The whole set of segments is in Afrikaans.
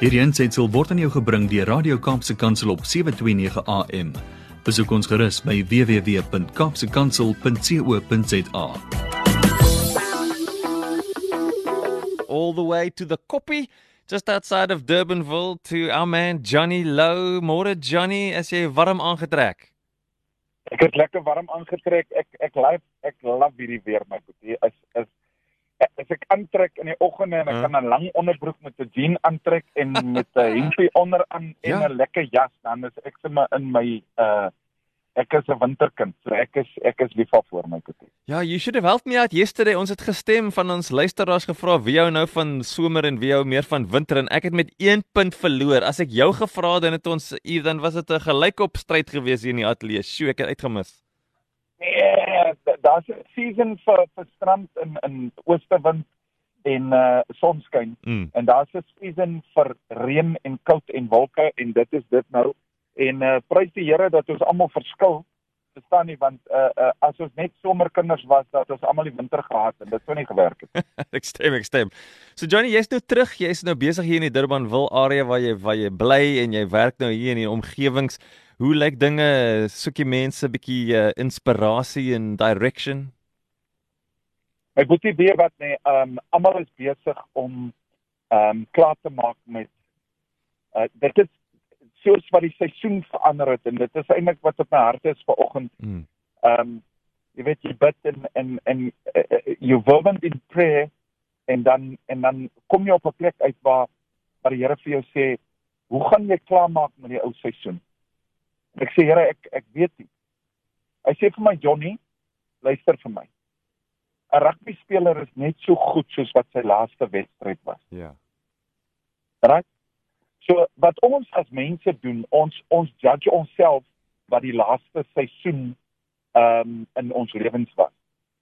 Hierdie aanseit word aan jou gebring deur Radio Kaapse Kansel op 7:29 AM. Besoek ons gerus by www.kapsekansel.co.za. all the way to the Koppie, just outside of Durbanville, to our man Johnny Low. Môre Johnny, as jy warm aangetrek. Ek het lekker warm aangetrek. Ek ek lief ek love hierdie weer my boetie. Is is as ek aantrek in die oggende en ek kan 'n lang onderbroek met 'n jean aantrek en met 'n hempie onderaan en 'n Ja. lekker jas, dan is ek sommer in my uh ek is 'n winterkind. So ek is ek is lief vir my boetie. Ja, you should have helped me out yesterday. Ons het gestem van ons luisteraars gevra wie jou nou van somer en wie jou meer van winter en ek het met 1 punt verloor. As ek jou gevra het dan het ons hier dan was dit 'n gelykop stryd gewees hier in die ateljee. Sjoe, ek het uitgemis. Nee, daar's 'n season vir vir strand in in oostewind en uh sonskyn. Mm. en daar's 'n season vir reën en koud en wolke en dit is dit nou en uh prys die Here dat ons almal verskil verstaan nie want uh, uh as ons net somerkinders was dat ons almal die winter gehad en dit sou nie gewerk het ek stem, ek stem. So Johnny, jy's nou terug. Jy's nou besig hier in die Durbanville area waar jy waar jy bly en jy werk nou hier in die omgewings. Hoe lyk dinge? Soek jy mense bietjie uh, inspirasie en direction? my boetie weet wat nee um almal is besig om um klaar te maak met uh dit is soos wat die seisoen verander het en dit is eintlik wat op my hart is vanoggend Mm. um jy weet jy bid en en en uh, uh, you fervent in prayer en dan en dan kom jy op 'n plek uit waar waar die Here vir jou sê hoe gaan jy klaarmaak met die ou seisoen en ek sê Here ek ek weet nie hy sê vir my Johnny luister vir my 'n rugby speler is net so goed soos wat sy laaste wedstryd was Ja. right so wat ons as mense doen ons ons judge onsself wat die laaste seisoen ehm um, in ons lewens was.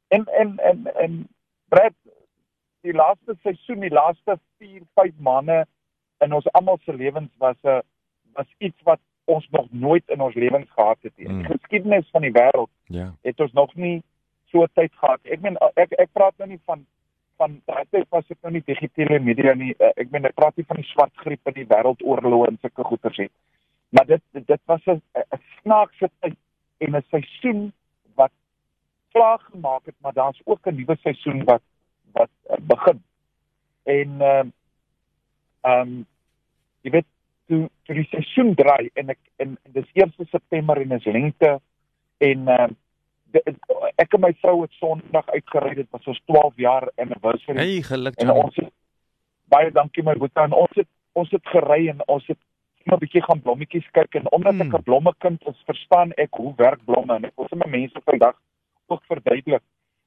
En en en en Brad die laaste seisoen, die laaste 4, 5 maande in ons almal se lewens was 'n was iets wat ons nog nooit in ons lewens gehad het nie. Die Mm. geskiedenis van die wêreld Ja. het ons nog nie so tyd gehad. Ek meen ek ek praat nou nie van van daai tyd was dit nou nie digitale media nie. Uh, ek meen ek praat nie van die swart griep in die wêreldoorloë en sulke goeters nie. Maar dit dit was 'n 'n snaakse tyd en 'n seisoen wat klaar gemaak het, maar daar's ook 'n nuwe seisoen wat wat uh, begin. En ehm ehm jy weet toe toe die seisoen draai en ek en, en dis 1 September en is lente en ehm de- ek en my vrou het Sondag uitgery dit was ons 12 jaar anniversary. Hey, geluk en ons het baie dankie my boetie en ons het ons het gery en ons het 'n bietjie gaan blommetjies kyk en omdat Hmm. ek 'n blommekind is verstaan ek hoe werk blomme en ek wil sommer mense vandag ook verduidelik.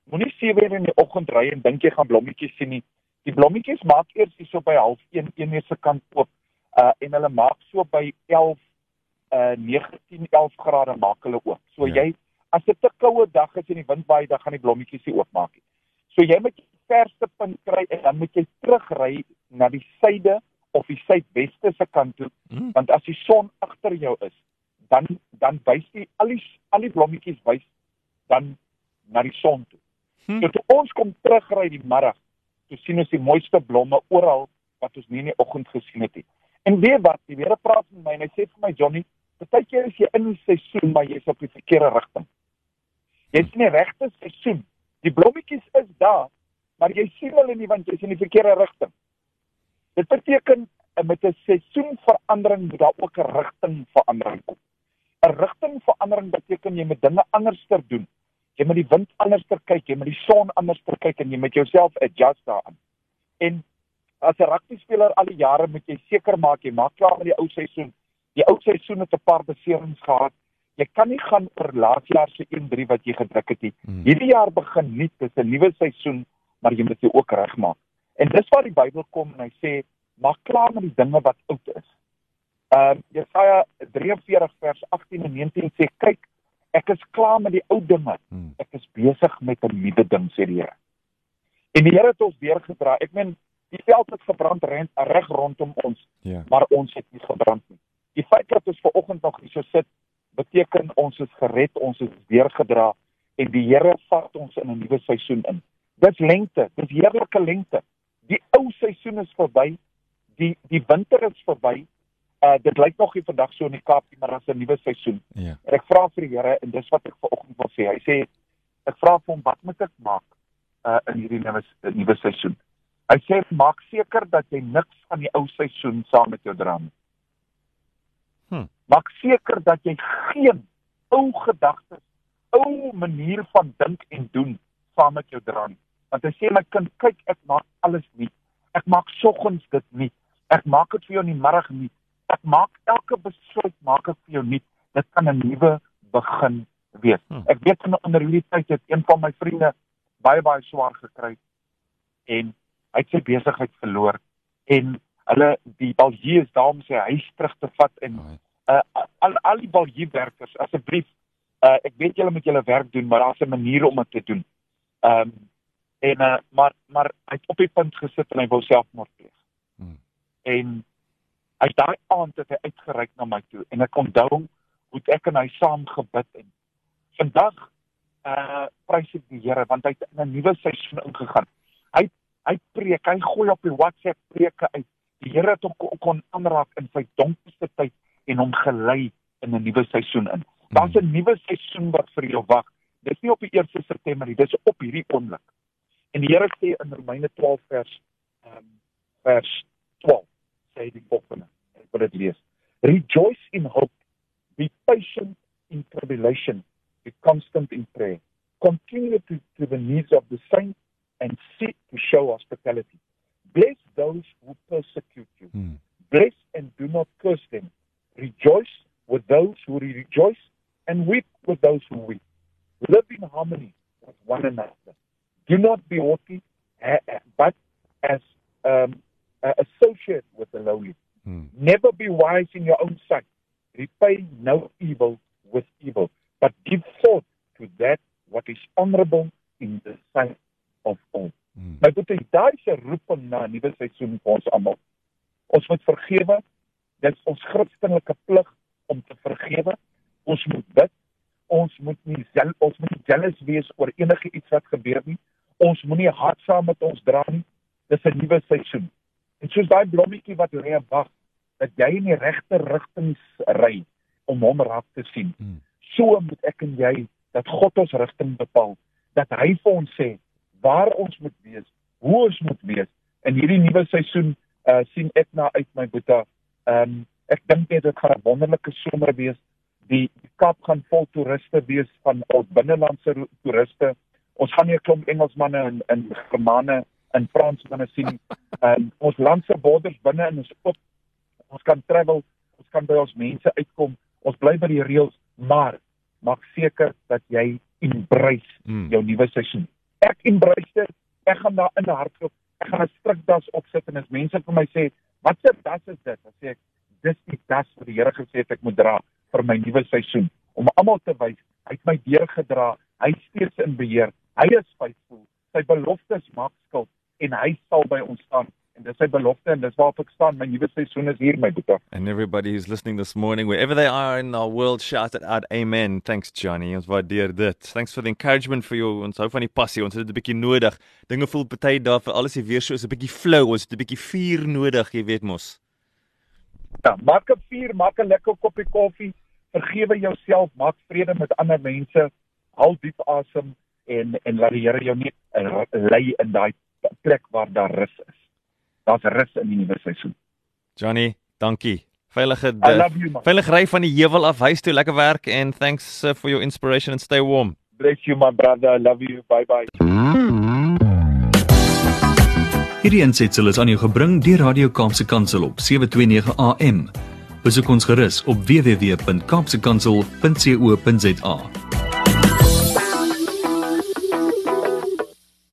Moenie 7 uur in die oggend ry en dink jy gaan blommetjies sien nie. Die blommetjies maak eers hierso by 0.30 1 uur se kant oop uh, en hulle maak so by 11 uh 19 11 grade maak hulle oop so Ja. jy as dit 'n koue dag is en die wind waai dan gaan die blommetjies nie oopmaak nie So jy moet die verste punt kry en dan moet jy terugry na die suide of die suidweste se kant toe Mm. want as die son agter jou is dan dan wys die al die al die blommetjies wys dan na die son toe. Hm. So toe ons kom terugry die middag, toe sien ons die mooiste blomme oral wat ons nie in die oggend gesien het nie. En weet wat, die Here praat met my en hy sê vir my Johnny, partykeer is jy in die seisoen maar jy's op die verkeerde rigting. Jy's in die regte seisoen. Die blommetjies is daar, maar jy sien hulle nie want jy's in die verkeerde rigting. Dit beteken eh, met 'n seisoenverandering moet daar ook 'n rigtingverandering kom. 'n Rigtingverandering beteken jy moet dinge anderster doen. Jy moet die wind anderster kyk, jy moet die son anderster kyk en jy moet jouself adjust daaraan. En as 'n rugbyspeler al die jare moet jy seker maak jy maak klaar met die ou seisoen. Die ou seisoen het 'n paar beserings gehad. Jy kan nie gaan oor laas jaar se 1-3 wat jy gedruk het nie. Mm. Hierdie jaar begin nuut, dis 'n nuwe seisoen, maar jy moet dit ook regmaak. En dis waar die Bybel kom en hy sê, maak klaar met die dinge wat oud is. Ehm uh, Jesaja 43 vers 18 en 19 sê, kyk, ek is klaar met die ou dinge. Mm. Ek is besig met 'n nuwe ding, sê die Here. En die Here het ons deurgedra. Ek meen, die veld het gebrand reg rondom ons, Ja. maar ons het nie gebrand nie. Die feit dat ons ver oggend nog hier so sit, beteken ons is gered, ons is deurgedra en die Here vat ons in 'n nuwe seisoen in. Dis lente, dis heerlike lente. Die ou seisoen is verby, die die winter is verby. Uh dit lyk nog nie vandag so in die Kaap nie, maar daar's 'n nuwe seisoen. Ja. En ek vra vir die Here en dis wat ek vanoggend wil sê. Hy sê ek vra vir hom wat moet ek maak uh in hierdie nuwe nuwe seisoen. Hy sê maak seker dat jy niks van die ou seisoen saam met jou dra nie. Hm. Maak seker dat jy geen ou gedagtes, ou manier van dink en doen saam met jou dra nie. Want hy sê my kind, kyk ek maak alles nie. Ek maak soggens dit nie. Ek maak dit vir jou in die middag nie. Ek maak elke besluit maak ek vir jou nie. Dit kan 'n nuwe begin wees. Hm. Ek weet in onder hierdie tyd het een van my vriende baie baie swaar gekry en hy het sy besigheid verloor en hulle die baljies daarom sy huis terug te vat en uh, al al die baljiewerkers asseblief uh, ek weet julle moet julle werk doen maar daar's 'n manier om dit te doen. Ehm um, en uh, maar maar hy het op die punt gesit en hy wou selfmoord pleeg. Hmm. En hy daai aand het hy uitgereik na my toe en ek onthou hoe ek en hy saam gebid en vandag uh prys ek die Here want hy het in 'n nuwe seisoen ingegaan. Hy hy preek, hy gooi op die WhatsApp preke uit. Die Here het hom kon, aanraak in sy donkerste tyd en hom gelei in 'n nuwe seisoen in. Daar's 'n nuwe seisoen wat vir jou wag. Dis nie op die 1 September nie, dis op hierdie oomblik. En die Here sê in Romeine 12 vers ehm um, vers 12 sê die volgende. Ek wil dit lees. Rejoice in hope. Be patient in tribulation. Be constant in prayer. Continue to, to the needs of the saints and seek to show hospitality. Bless those who persecute you. Hmm. Bless and do not curse them. Rejoice with those who rejoice and weep with those who weep. Live in harmony with one another. Do not be haughty, but as um, uh, associate with the lowly. Hmm. Never be wise in your own sight. Repay no evil with evil, but give thought to that what is honorable in the sight of all. Hmm. My boetie, daai se roeping na 'n nuwe seisoen vir ons almal. Ons moet vergewe. Dit is ons Christelike plig om te vergewe. Ons moet bid. Ons moet nie jel, ons moet nie jealous wees oor enige iets wat gebeur nie. Ons moenie haat saam met ons dra nie. Dis 'n nuwe seisoen. En soos daai blommetjie wat lê en wag dat jy in die regte rigting ry om hom raak te sien. Hmm. So moet ek en jy dat God ons rigting bepaal, dat hy vir ons sê waar ons moet wees, hoe ons moet wees. In hierdie nuwe seisoen uh sien ek na uit my boeta. Ehm um, ek dink net dit gaan 'n wonderlike somer wees. Die, die Kaap gaan vol toeriste wees van ons binnelandse toeriste. Ons gaan nie 'n klomp Engelsmanne en en Germane en Fransmanne sien nie. Ehm ons land se borders binne in is oop. Ons kan travel, ons kan by ons mense uitkom. Ons bly by die reëls, maar maak seker dat jy embrace Hmm. jou nuwe seisoen. Ek embrace dit. Ek gaan daar in hardloop. Ek gaan 'n strikdas opsit en as mense vir my sê, "Wat 'n das is dit?" sê ek, "Dis die das wat die Here gesê het ek moet dra vir my nuwe seisoen om almal te wys hy het my deurgedra. Hy is steeds in beheer. Hy is faithful. Sy beloftes maak skuld en hy sal by ons staan." En dis sy belofte en dis waarop ek staan. My nuwe seisoen is hier, my boetie. And everybody who's listening this morning, wherever they are in our world, shout it out, Amen. Thanks, Johnny. Ons waardeer dit. Thanks for the encouragement for you. Ons hou van die passie. Ons het dit 'n bietjie nodig. Dinge voel party daar vir alles hier weer so is 'n bietjie flou. Ons het 'n bietjie vuur nodig, jy weet mos. Ja, maak 'n vuur, maak 'n lekker koppie koffie, vergewe jouself, maak vrede met ander mense, haal diep asem en en laat die Here jou net uh, lei in daai plek waar daar rus is. Daar's rus in die nuwe seisoen. Johnny, dankie. Veilige love you veilig ry van die heuwel af huis toe. Lekker werk and thanks uh, for your inspiration and stay warm. Bless you my brother. I love you. Bye bye. Hierdie aansetsel is aan jou gebring deur Radio Kaapse Kansel op 729 AM. Besoek ons gerus op www.kaapsekansel.co.za.